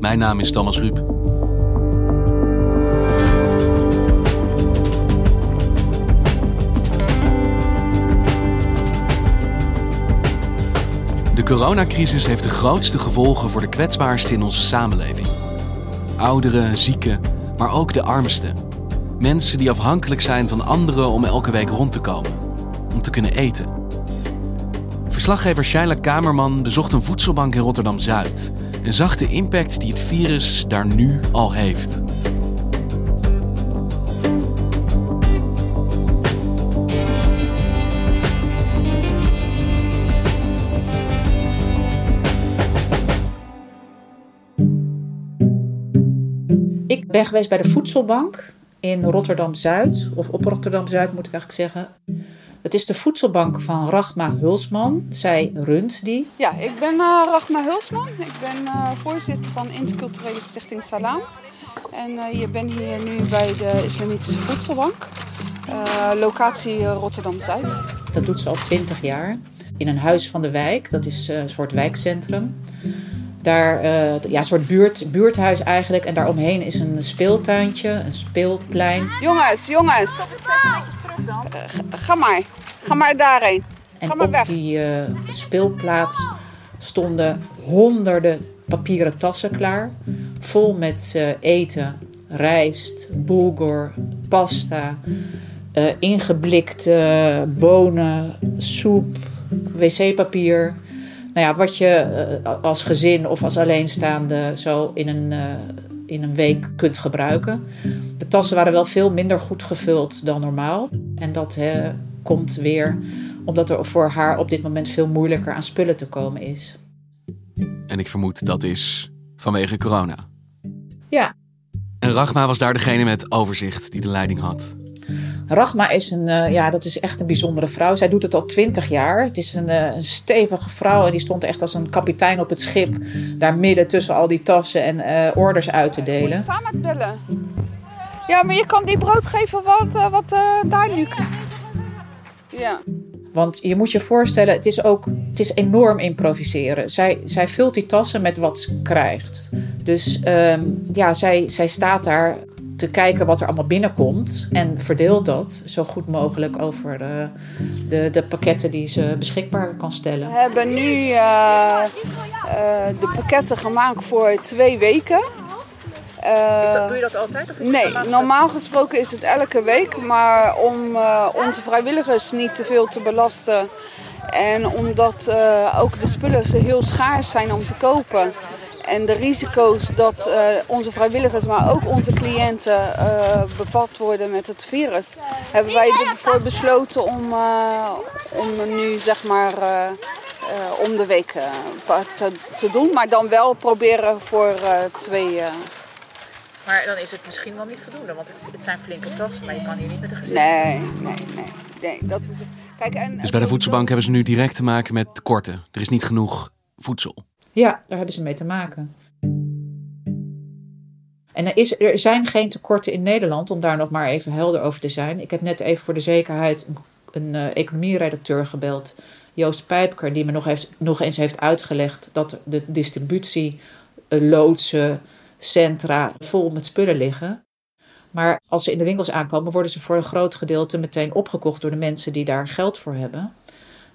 Mijn naam is Thomas Ruip. De coronacrisis heeft de grootste gevolgen voor de kwetsbaarsten in onze samenleving. Ouderen, zieken, maar ook de armsten. Mensen die afhankelijk zijn van anderen om elke week rond te komen, om te kunnen eten. Verslaggever Shaila Kamerman bezocht een voedselbank in Rotterdam Zuid en zag de impact die het virus daar nu al heeft. Ik ben geweest bij de Voedselbank in Rotterdam Zuid, of op Rotterdam Zuid moet ik eigenlijk zeggen. Het is de voedselbank van Rachma Hulsman. Zij runt die. Ja, ik ben uh, Rachma Hulsman. Ik ben uh, voorzitter van Interculturele Stichting Salam. En uh, je ben hier nu bij de Islamitische Voedselbank. locatie Rotterdam Zuid. Dat doet ze al twintig jaar. In een huis van de wijk. Dat is een soort wijkcentrum. Daar, uh, ja, een soort buurt, buurthuis eigenlijk. En daaromheen is een speeltuintje, een speelplein. Jongens, jongens. Uh, ga maar. Ga maar daarheen. En ga maar op weg. die uh, speelplaats stonden honderden papieren tassen klaar. Vol met eten, rijst, bulgur, pasta, ingeblikte bonen, soep, wc-papier nou ja, wat je als gezin of als alleenstaande zo in een, in een week kunt gebruiken. De tassen waren wel veel minder goed gevuld dan normaal. En dat hè, komt weer omdat er voor haar op dit moment veel moeilijker aan spullen te komen is. En ik vermoed dat is vanwege corona. Ja. En Rachma was daar degene met overzicht die de leiding had. Rachma is een, uh, ja, dat is echt een bijzondere vrouw. Zij doet het al twintig jaar. Het is een, uh, een, stevige vrouw en die stond echt als een kapitein op het schip. Daar midden tussen al die tassen en uh, orders uit te delen. Samen met bellen. Ja, maar je kan die brood geven wat, wat daar nu... Ja. Want je moet je voorstellen, het is ook het is enorm improviseren. Zij, zij vult die tassen met wat ze krijgt. Dus um, ja, zij, zij staat daar te kijken wat er allemaal binnenkomt. En verdeelt dat zo goed mogelijk over de, de, de pakketten die ze beschikbaar kan stellen. We hebben nu uh, uh, de pakketten gemaakt voor twee weken. Dat, doe je dat altijd? Of nee, normaal gesproken is het elke week. Maar om onze vrijwilligers niet te veel te belasten. En omdat ook de spullen heel schaars zijn om te kopen en de risico's dat uh, onze vrijwilligers, maar ook onze cliënten uh, bevat worden met het virus, hebben wij ervoor besloten om, uh, om nu zeg maar om de week te, te, doen. Maar dan wel proberen voor twee. Maar dan is het misschien wel niet voldoende, want het, het, zijn flinke tassen, maar je kan hier niet met een gezin. Nee, nee, nee. nee dat is, kijk, en, dus bij de voedselbank hebben ze nu direct te maken met tekorten. Er is niet genoeg voedsel. Ja, daar hebben ze mee te maken. En er, is, er zijn geen tekorten in Nederland, om daar nog maar even helder over te zijn. Ik heb net even voor de zekerheid een, een uh, economieredacteur gebeld, Joost Pijpker, die me nog, heeft, nog eens heeft uitgelegd dat de distributie, uh, loodsen, centra vol met spullen liggen. Maar als ze in de winkels aankomen, worden ze voor een groot gedeelte meteen opgekocht door de mensen die daar geld voor hebben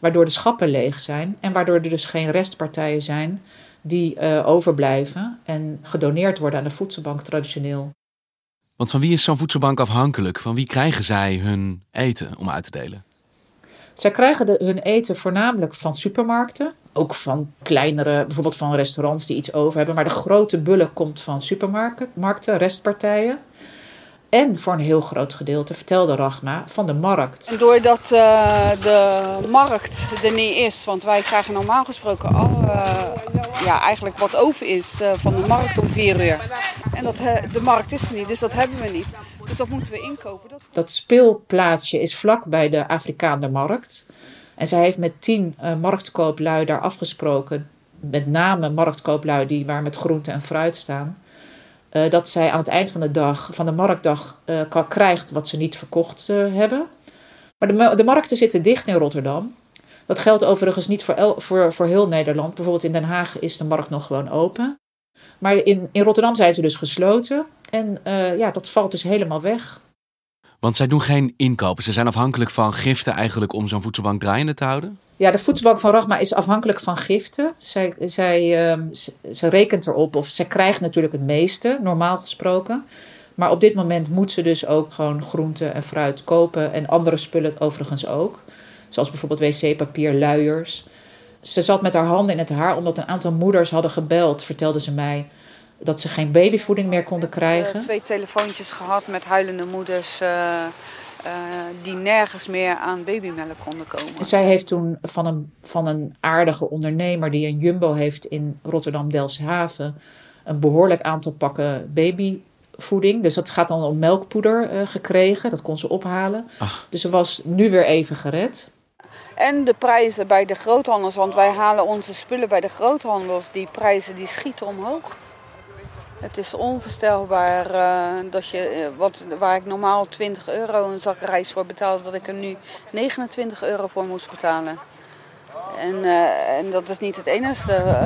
waardoor de schappen leeg zijn en waardoor er dus geen restpartijen zijn die uh, overblijven en gedoneerd worden aan de voedselbank traditioneel. Want van wie is zo'n voedselbank afhankelijk? Van wie krijgen zij hun eten om uit te delen? Zij krijgen de, hun eten voornamelijk van supermarkten. Ook van kleinere, bijvoorbeeld van restaurants die iets over hebben. Maar de grote bulk komt van supermarkten, restpartijen. En voor een heel groot gedeelte, vertelde Rachma, van de markt. En doordat uh, de markt er niet is, want wij krijgen normaal gesproken al uh, ja, eigenlijk wat over is uh, van de markt om vier uur. En dat, de markt is er niet, dus dat hebben we niet. Dus dat moeten we inkopen. Dat, dat speelplaatsje is vlak bij de Afrikaanse markt. En zij heeft met tien marktkooplui daar afgesproken. Met name marktkooplui die waar met groente en fruit staan uh, dat zij aan het eind van de dag, van de marktdag, uh, krijgt wat ze niet verkocht uh, hebben. Maar de, de, markten zitten dicht in Rotterdam. Dat geldt overigens niet voor, voor, voor heel Nederland. Bijvoorbeeld in Den Haag is de markt nog gewoon open. Maar in, in Rotterdam zijn ze dus gesloten. En ja, dat valt dus helemaal weg. Want zij doen geen inkopen. Ze zijn afhankelijk van giften eigenlijk om zo'n voedselbank draaiende te houden? Ja, de voedselbank van Rachma is afhankelijk van giften. Zij, zij, uh, ze, rekent erop, of zij krijgt natuurlijk het meeste, normaal gesproken. Maar op dit moment moet ze dus ook gewoon groente en fruit kopen. En andere spullen overigens ook. Zoals bijvoorbeeld wc-papier, luiers. Ze zat met haar handen in het haar omdat een aantal moeders hadden gebeld, vertelde ze mij dat ze geen babyvoeding meer konden krijgen. Uh, twee telefoontjes gehad met huilende moeders. Uh, uh, die nergens meer aan babymelk konden komen. Zij heeft toen van een, van een aardige ondernemer die een jumbo heeft in Rotterdam-Delfshaven een behoorlijk aantal pakken babyvoeding. Dus dat gaat dan om melkpoeder uh, gekregen. Dat kon ze ophalen. Ach. Dus ze was nu weer even gered. En de prijzen bij de groothandels, want wij halen onze spullen bij de groothandels. Die prijzen die schieten omhoog. Het is onvoorstelbaar uh, dat je, uh, wat, waar ik normaal 20 euro een zak rijst voor betaalde, dat ik er nu 29 euro voor moest betalen. En, uh, en dat is niet het enige.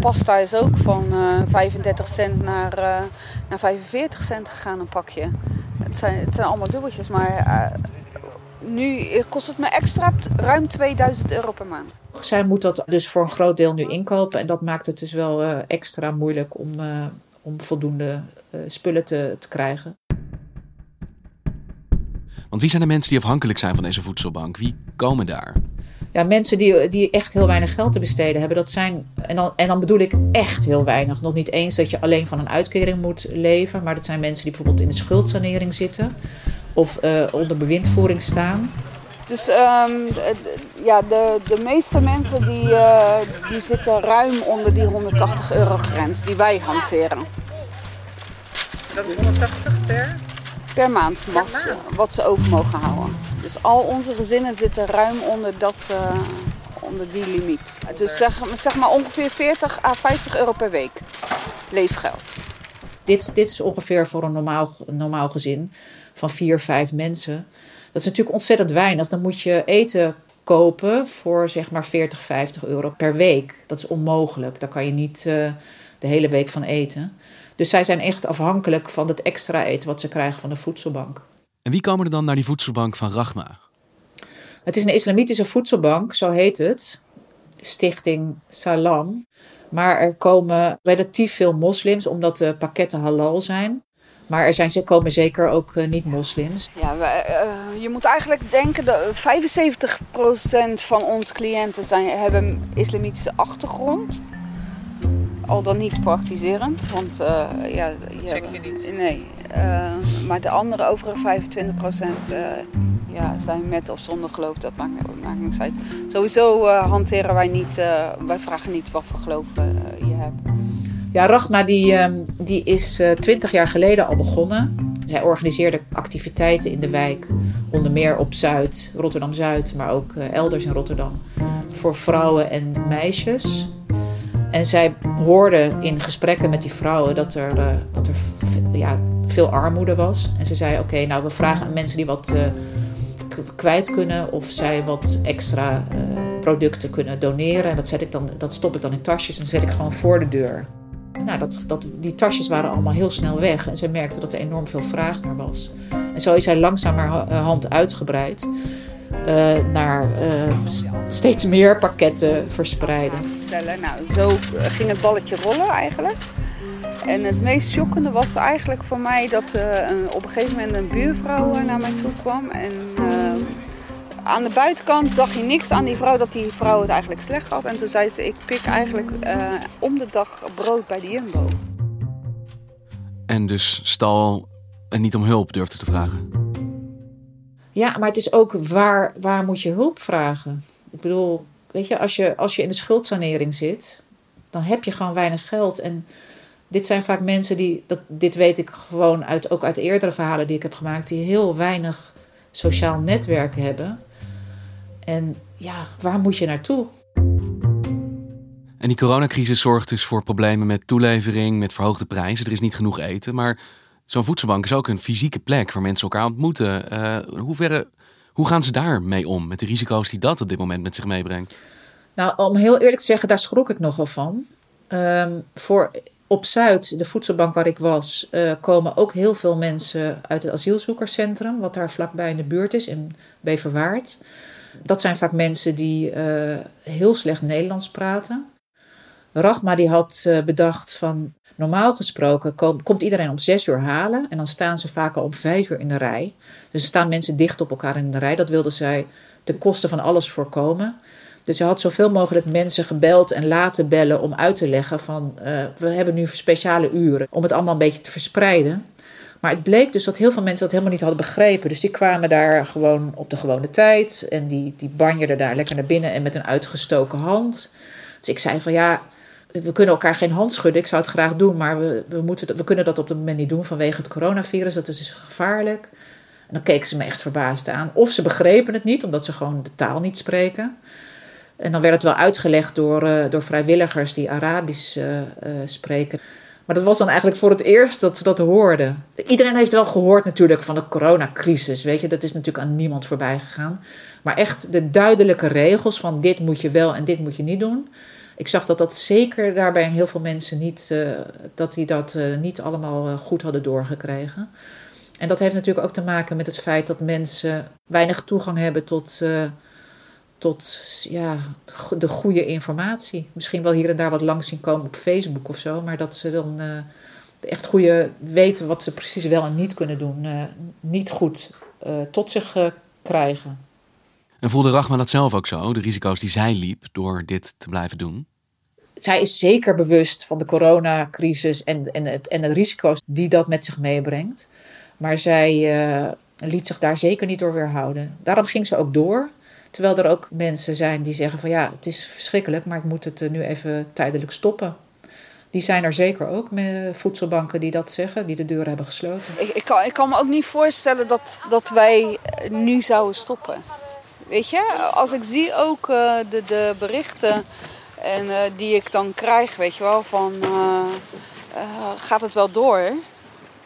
pasta is ook van 35 cent naar, naar 45 cent gegaan een pakje. Het zijn, het zijn allemaal dubbeltjes, maar nu kost het me extra ruim 2000 euro per maand. Zij moet dat dus voor een groot deel nu inkopen. En dat maakt het dus wel extra moeilijk om, om voldoende uh, spullen te, te krijgen. Want wie zijn de mensen die afhankelijk zijn van deze voedselbank? Wie komen daar? Ja, mensen die, die echt heel weinig geld te besteden hebben. Dat zijn, en, dan, en dan bedoel ik echt heel weinig. Nog niet eens dat je alleen van een uitkering moet leven. Maar dat zijn mensen die bijvoorbeeld in de schuldsanering zitten. Of uh, onder bewindvoering staan. Dus um, ja, de, de meeste mensen die, uh, die zitten ruim onder die 180 euro grens die wij hanteren. Dat is 180 per? Per maand, per wat, ze over mogen houden. Dus al onze gezinnen zitten ruim onder, dat, uh, onder die limiet. Dus zeg, zeg maar ongeveer 40 à 50 euro per week leefgeld. Dit, dit is ongeveer voor een normaal, normaal gezin van vier, vijf mensen. Dat is natuurlijk ontzettend weinig. Dan moet je eten kopen voor zeg maar 40, 50 euro per week. Dat is onmogelijk. Daar kan je niet uh, de hele week van eten. Dus zij zijn echt afhankelijk van het extra eten wat ze krijgen van de voedselbank. En wie komen er dan naar die voedselbank van Rachma? Het is een islamitische voedselbank, zo heet het. Stichting Salam. Maar er komen relatief veel moslims, omdat de pakketten halal zijn. Maar er zijn, komen zeker ook uh, niet-moslims. Ja, uh, je moet eigenlijk denken dat 75% van onze cliënten zijn, hebben islamitische achtergrond. Al dan niet praktiserend. Want, uh, ja, Zeker niet. Nee. maar de andere overige 25% ja, zijn met of zonder geloof. Dat maakt, maakt niks uit. Sowieso hanteren wij niet, wij vragen niet wat voor geloof je. Ja, Rachma die, ehm, die is eh, twintig jaar geleden al begonnen. Hij organiseerde activiteiten in de wijk, onder meer op Zuid, Rotterdam-Zuid, maar ook eh, elders in Rotterdam, voor vrouwen en meisjes. En zij hoorde in gesprekken met die vrouwen dat er, uh, dat er ja, veel armoede was. En ze zei: Oké, nou we vragen aan mensen die wat kwijt kunnen of zij wat extra producten kunnen doneren. En dat, zet ik dan, dat stop ik dan in tasjes en zet ik gewoon voor de deur. Nou, dat, dat, die tasjes waren allemaal heel snel weg. En ze merkte dat er enorm veel vraag naar was. En zo is hij langzamerhand eh, uitgebreid. Uh, naar uh, steeds meer pakketten verspreiden. Nou, zo ging het balletje rollen eigenlijk. En het meest schokkende was eigenlijk voor mij dat op een gegeven moment een buurvrouw naar mij toe kwam. En aan de buitenkant zag je niks aan die vrouw dat die vrouw het eigenlijk slecht had. En toen zei ze, ik pik eigenlijk om de dag brood bij de Jumbo. En dus stal en niet om hulp durfde te vragen. Ja, maar het is ook waar, waar moet je hulp vragen? Ik bedoel, weet je als, je, als je in de schuldsanering zit, dan heb je gewoon weinig geld. En dit zijn vaak mensen die, dat, dit weet ik gewoon uit, ook uit eerdere verhalen die ik heb gemaakt, die heel weinig sociaal netwerk hebben. En ja, waar moet je naartoe? En die coronacrisis zorgt dus voor problemen met toelevering, met verhoogde prijzen. Er is niet genoeg eten. Maar zo'n voedselbank is ook een fysieke plek waar mensen elkaar ontmoeten. Uh, hoe, gaan ze daarmee om? Met de risico's die dat op dit moment met zich meebrengt? Nou, om heel eerlijk te zeggen, daar schrok ik nogal van. Um, voor op Zuid, de voedselbank waar ik was, uh, komen ook heel veel mensen uit het asielzoekerscentrum, wat daar vlakbij in de buurt is, in Beverwaard. Dat zijn vaak mensen die uh, heel slecht Nederlands praten. Rachma die had uh, bedacht van normaal gesproken kom, komt iedereen om zes uur halen en dan staan ze vaak al om vijf uur in de rij. Dus staan mensen dicht op elkaar in de rij. Dat wilde zij ten koste van alles voorkomen. Dus ze had zoveel mogelijk mensen gebeld en laten bellen om uit te leggen van uh, we hebben nu speciale uren om het allemaal een beetje te verspreiden. Maar het bleek dus dat heel veel mensen dat helemaal niet hadden begrepen. Dus die kwamen daar gewoon op de gewone tijd en die, die banjerden daar lekker naar binnen en met een uitgestoken hand. Dus ik zei van ja, we kunnen elkaar geen hand schudden. Ik zou het graag doen, maar we, we, moeten, we kunnen dat op het moment niet doen vanwege het coronavirus. Dat is dus gevaarlijk. En dan keken ze me echt verbaasd aan. Of ze begrepen het niet, omdat ze gewoon de taal niet spreken. En dan werd het wel uitgelegd door, uh, door vrijwilligers die Arabisch uh, uh, spreken. Maar dat was dan eigenlijk voor het eerst dat ze dat hoorden. Iedereen heeft wel gehoord natuurlijk van de coronacrisis. Weet je, dat is natuurlijk aan niemand voorbij gegaan. Maar echt de duidelijke regels van dit moet je wel en dit moet je niet doen. Ik zag dat dat zeker daarbij heel veel mensen niet, dat die dat niet allemaal goed hadden doorgekregen. En dat heeft natuurlijk ook te maken met het feit dat mensen weinig toegang hebben tot tot ja, de goede informatie. Misschien wel hier en daar wat langs zien komen op Facebook of zo, maar dat ze dan uh, echt goede weten wat ze precies wel en niet kunnen doen, uh, niet goed uh, tot zich krijgen. En voelde Rachma dat zelf ook zo, de risico's die zij liep door dit te blijven doen? Zij is zeker bewust van de coronacrisis en, en, het, en de risico's die dat met zich meebrengt. Maar zij liet zich daar zeker niet door weerhouden. Daarom ging ze ook door. Terwijl er ook mensen zijn die zeggen van ja, het is verschrikkelijk, maar ik moet het eh, nu even tijdelijk stoppen. Die zijn er zeker ook met voedselbanken die dat zeggen, die de deuren hebben gesloten. Ik, ik, kan, ik kan me ook niet voorstellen dat, dat wij nu zouden stoppen. Weet je, als ik zie ook uh, de, de berichten en, uh, die ik dan krijg, weet je wel, van gaat het wel door?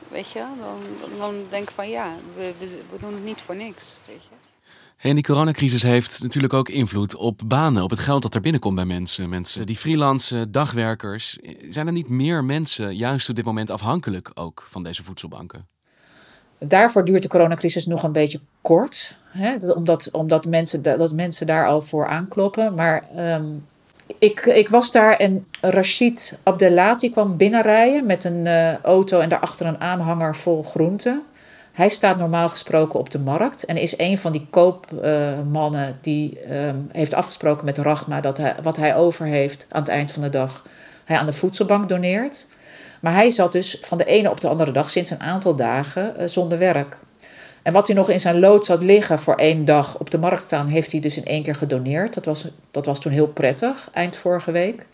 Weet je, dan, dan denk ik van ja, we, we, we doen het niet voor niks. Weet je. En die coronacrisis heeft natuurlijk ook invloed op banen, op het geld dat er binnenkomt bij mensen. Mensen die freelancen, dagwerkers. Zijn er niet meer mensen juist op dit moment afhankelijk ook van deze voedselbanken? Daarvoor duurt de coronacrisis nog een beetje kort. Hè? Omdat, omdat mensen, dat mensen daar al voor aankloppen. Maar um, ik, ik was daar en Rashid Abdelati kwam binnenrijden met een uh, auto en daarachter een aanhanger vol groenten. Hij staat normaal gesproken op de markt en is een van die koopmannen die um, heeft afgesproken met Rachma dat hij, wat hij over heeft aan het eind van de dag hij aan de voedselbank doneert. Maar hij zat dus van de ene op de andere dag sinds een aantal dagen uh, zonder werk. En wat hij nog in zijn lood zat liggen voor één dag op de markt staan, heeft hij dus in één keer gedoneerd. Dat was, dat was toen heel prettig, eind vorige week.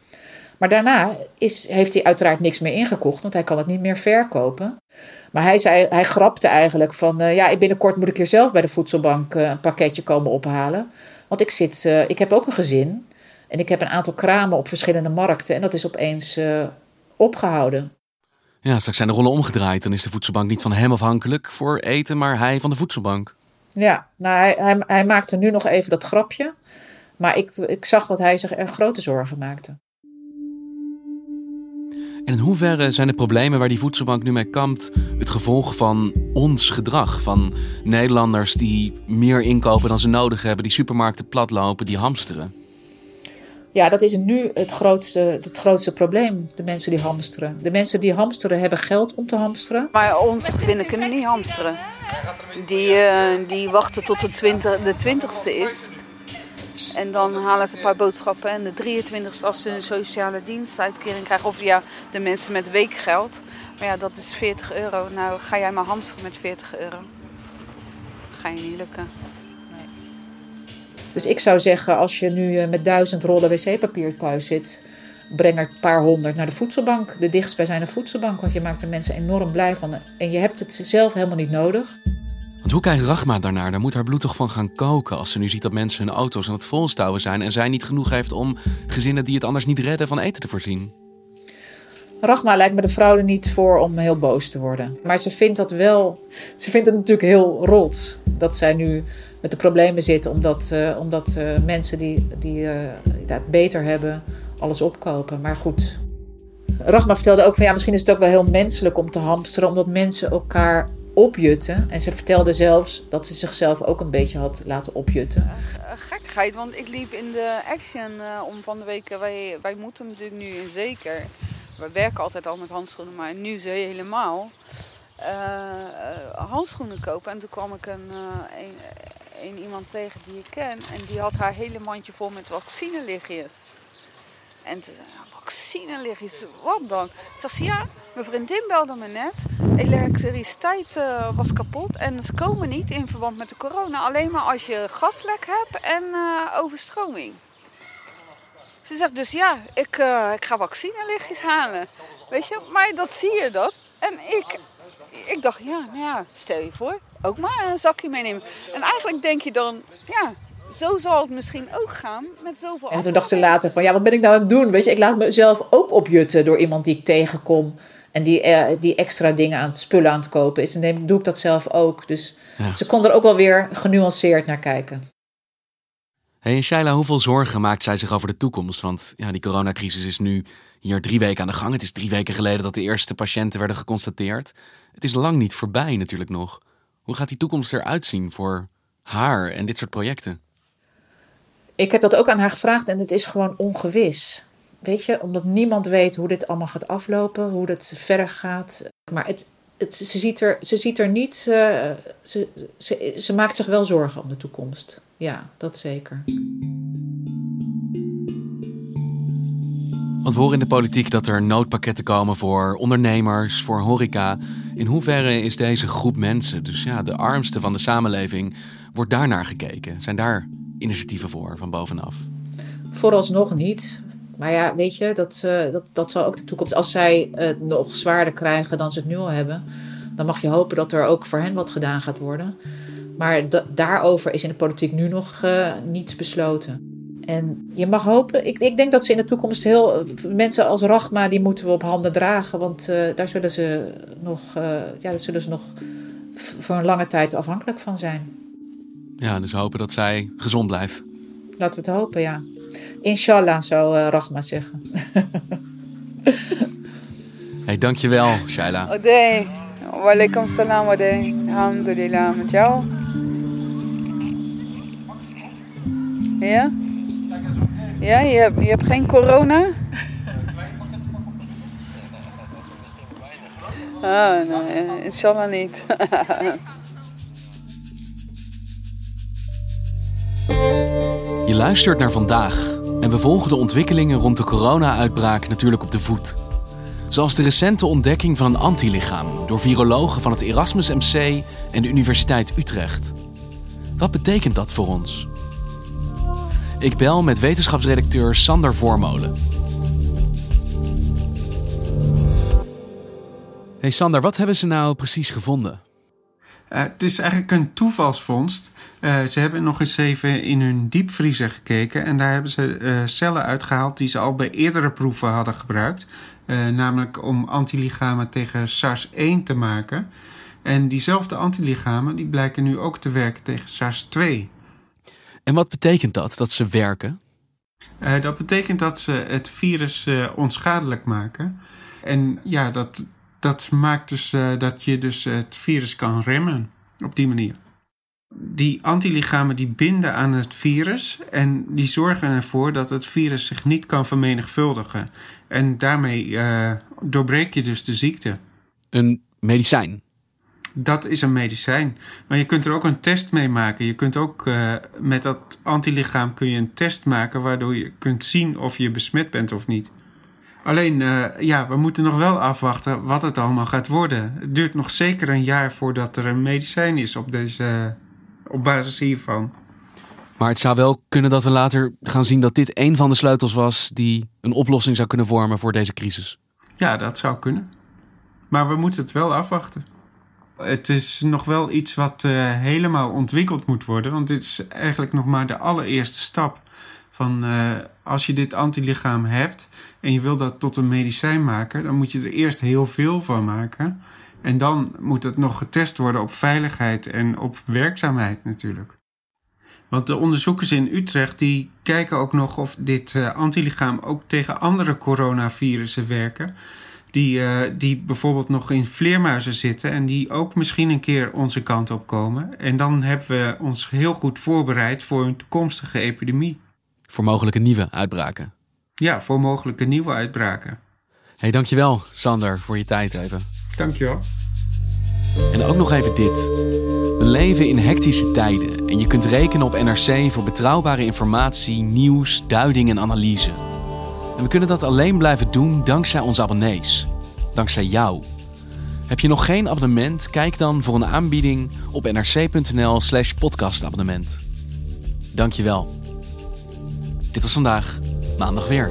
Maar daarna is, heeft hij uiteraard niks meer ingekocht, want hij kan het niet meer verkopen. Maar hij, zei, hij grapte eigenlijk van, uh, ja, binnenkort moet ik hier zelf bij de voedselbank uh, een pakketje komen ophalen. Want ik, zit, uh, ik heb ook een gezin en ik heb een aantal kramen op verschillende markten en dat is opeens opgehouden. Ja, straks zijn de rollen omgedraaid. Dan is de voedselbank niet van hem afhankelijk voor eten, maar hij van de voedselbank. Ja, nou, hij, hij, hij maakte nu nog even dat grapje. Maar ik, ik zag dat hij zich er grote zorgen maakte. En in hoeverre zijn de problemen waar die voedselbank nu mee kampt het gevolg van ons gedrag? Van Nederlanders die meer inkopen dan ze nodig hebben, die supermarkten platlopen, die hamsteren? Ja, dat is nu het grootste, het grootste probleem, de mensen die hamsteren. De mensen die hamsteren hebben geld om te hamsteren. Maar onze gezinnen kunnen niet hamsteren. Die, uh, die wachten tot de, 20, de 20ste is. En dan halen ze een paar boodschappen. En de 23ste als ze een sociale dienstuitkering krijgen. Of ja, de mensen met weekgeld. Maar ja, dat is 40 euro. Nou, ga jij maar hamsteren met 40 euro. Ga je niet lukken. Dus ik zou zeggen, als je nu eh, met duizend rollen wc-papier thuis zit, breng er een paar honderd naar de voedselbank. De dichtstbijzijnde voedselbank, want je maakt de mensen enorm blij van. En je hebt het zelf helemaal niet nodig. Hoe kijkt Rachma daarnaar? Daar moet haar bloed toch van gaan koken als ze nu ziet dat mensen hun auto's aan het volstouwen zijn en zij niet genoeg heeft om gezinnen die het anders niet redden van eten te voorzien. Rachma lijkt me de vrouw er niet voor om heel boos te worden. Maar ze vindt dat wel. Ze vindt het natuurlijk heel rot dat zij nu met de problemen zitten, omdat, uh, omdat uh, mensen die, die uh, het beter hebben, alles opkopen. Maar goed. Rachma vertelde ook van ja, misschien is het ook wel heel menselijk om te hamsteren, omdat mensen elkaar opjutten. En ze vertelde zelfs dat ze zichzelf ook een beetje had laten opjutten. gekkigheid, want ik liep in de action om van de week. Wij, wij moeten natuurlijk nu in zeker. We werken altijd al met handschoenen, maar nu ze helemaal. handschoenen kopen. En toen kwam ik een, een een iemand tegen die ik ken. En die had haar hele mandje vol met vaccinelichtjes. En toen zei vaccinelichtjes, wat dan? Toen zei ja, mijn vriendin belde me net. Elektriciteit uh, was kapot en ze komen niet in verband met de corona. Alleen maar als je gaslek hebt en uh, overstroming. Ze zegt dus ja, ik, uh, ik ga vaccinelichtjes halen. Weet je, maar dat zie je dat. En ik, ik dacht, ja, nou ja, stel je voor, ook maar een zakje meenemen. En eigenlijk denk je dan, ja, zo zal het misschien ook gaan met zoveel En toen dacht ze later van, ja, wat ben ik nou aan het doen? Weet je, ik laat mezelf ook opjutten door iemand die ik tegenkom. En die, eh, die extra dingen aan het spullen aan het kopen is. En dan doe ik dat zelf ook. Dus ze kon er ook wel weer genuanceerd naar kijken. Hey, Shaila, hoeveel zorgen maakt zij zich over de toekomst? Want ja, die coronacrisis is nu hier drie weken aan de gang. Het is drie weken geleden dat de eerste patiënten werden geconstateerd. Het is lang niet voorbij natuurlijk nog. Hoe gaat die toekomst eruit zien voor haar en dit soort projecten? Ik heb dat ook aan haar gevraagd en het is gewoon ongewis. Weet je, omdat niemand weet hoe dit allemaal gaat aflopen, hoe het verder gaat. Maar het, het, ze, ziet er, ze ziet er niet. Uh, ze, ze, ze maakt zich wel zorgen om de toekomst. Ja, dat zeker. Want we horen in de politiek dat er noodpakketten komen voor ondernemers, voor horeca. In hoeverre is deze groep mensen, dus ja, de armste van de samenleving, wordt daarnaar gekeken? Zijn daar initiatieven voor van bovenaf? Vooralsnog niet. Maar ja, weet je, dat, uh, dat, dat zal ook de toekomst. Als zij het nog zwaarder krijgen dan ze het nu al hebben, dan mag je hopen dat er ook voor hen wat gedaan gaat worden. Maar daarover is in de politiek nu nog uh, niets besloten. En je mag hopen, ik, ik denk dat ze in de toekomst heel. Mensen als Rachma, die moeten we op handen dragen. Want uh, daar zullen ze nog. Uh, ja, daar zullen ze nog voor een lange tijd afhankelijk van zijn. Ja, dus hopen dat zij gezond blijft. Laten we het hopen, ja. Inshallah, zou uh, Rachma zeggen. hey, dankjewel, Shaila. Ode. Walaikum salam, Ode. Alhamdulillah, met jou? Ja? Ja, je hebt, je hebt geen corona? Ah, nee, inshallah niet. Je luistert naar vandaag en we volgen de ontwikkelingen rond de corona-uitbraak natuurlijk op de voet. Zoals de recente ontdekking van een antilichaam door virologen van het Erasmus MC en de Universiteit Utrecht. Wat betekent dat voor ons? Ik bel met wetenschapsredacteur Sander Voormolen. Hey Sander, wat hebben ze nou precies gevonden? Uh, het is eigenlijk een toevalsvondst. Uh, ze hebben nog eens even in hun diepvriezer gekeken en daar hebben ze uh, cellen uitgehaald die ze al bij eerdere proeven hadden gebruikt. namelijk om antilichamen tegen SARS-1 te maken. En diezelfde antilichamen die blijken nu ook te werken tegen SARS-2. En wat betekent dat, dat ze werken? Dat betekent dat ze het virus onschadelijk maken. En ja, dat, dat maakt dus dat je dus het virus kan remmen op die manier. Die antilichamen die binden aan het virus en die zorgen ervoor dat het virus zich niet kan vermenigvuldigen. En daarmee uh, doorbreek je dus de ziekte. Een medicijn? Dat is een medicijn. Maar je kunt er ook een test mee maken. Je kunt ook uh, met dat antilichaam kun je een test maken waardoor je kunt zien of je besmet bent of niet. Alleen, uh, ja, we moeten nog wel afwachten wat het allemaal gaat worden. Het duurt nog zeker een jaar voordat er een medicijn is op, deze, op basis hiervan. Maar het zou wel kunnen dat we later gaan zien dat dit een van de sleutels was die een oplossing zou kunnen vormen voor deze crisis. Ja, dat zou kunnen. Maar we moeten het wel afwachten. Het is nog wel iets wat uh, helemaal ontwikkeld moet worden, want dit is eigenlijk nog maar de allereerste stap. Van uh, als je dit antilichaam hebt en je wil dat tot een medicijn maken, dan moet je er eerst heel veel van maken. En dan moet het nog getest worden op veiligheid en op werkzaamheid natuurlijk. Want de onderzoekers in Utrecht die kijken ook nog of dit uh, antilichaam ook tegen andere coronavirussen werken. Die, uh, die bijvoorbeeld nog in vleermuizen zitten en die ook misschien een keer onze kant op komen. En dan hebben we ons heel goed voorbereid voor een toekomstige epidemie. Voor mogelijke nieuwe uitbraken. Ja, voor mogelijke nieuwe uitbraken. hey, dankjewel Sander voor je tijd even. Dankjewel. En ook nog even dit. We leven in hectische tijden en je kunt rekenen op NRC voor betrouwbare informatie, nieuws, duiding en analyse. En we kunnen dat alleen blijven doen dankzij onze abonnees. Dankzij jou. Heb je nog geen abonnement? Kijk dan voor een aanbieding op nrc.nl/slash podcastabonnement. Dankjewel. Dit was vandaag, maandag weer.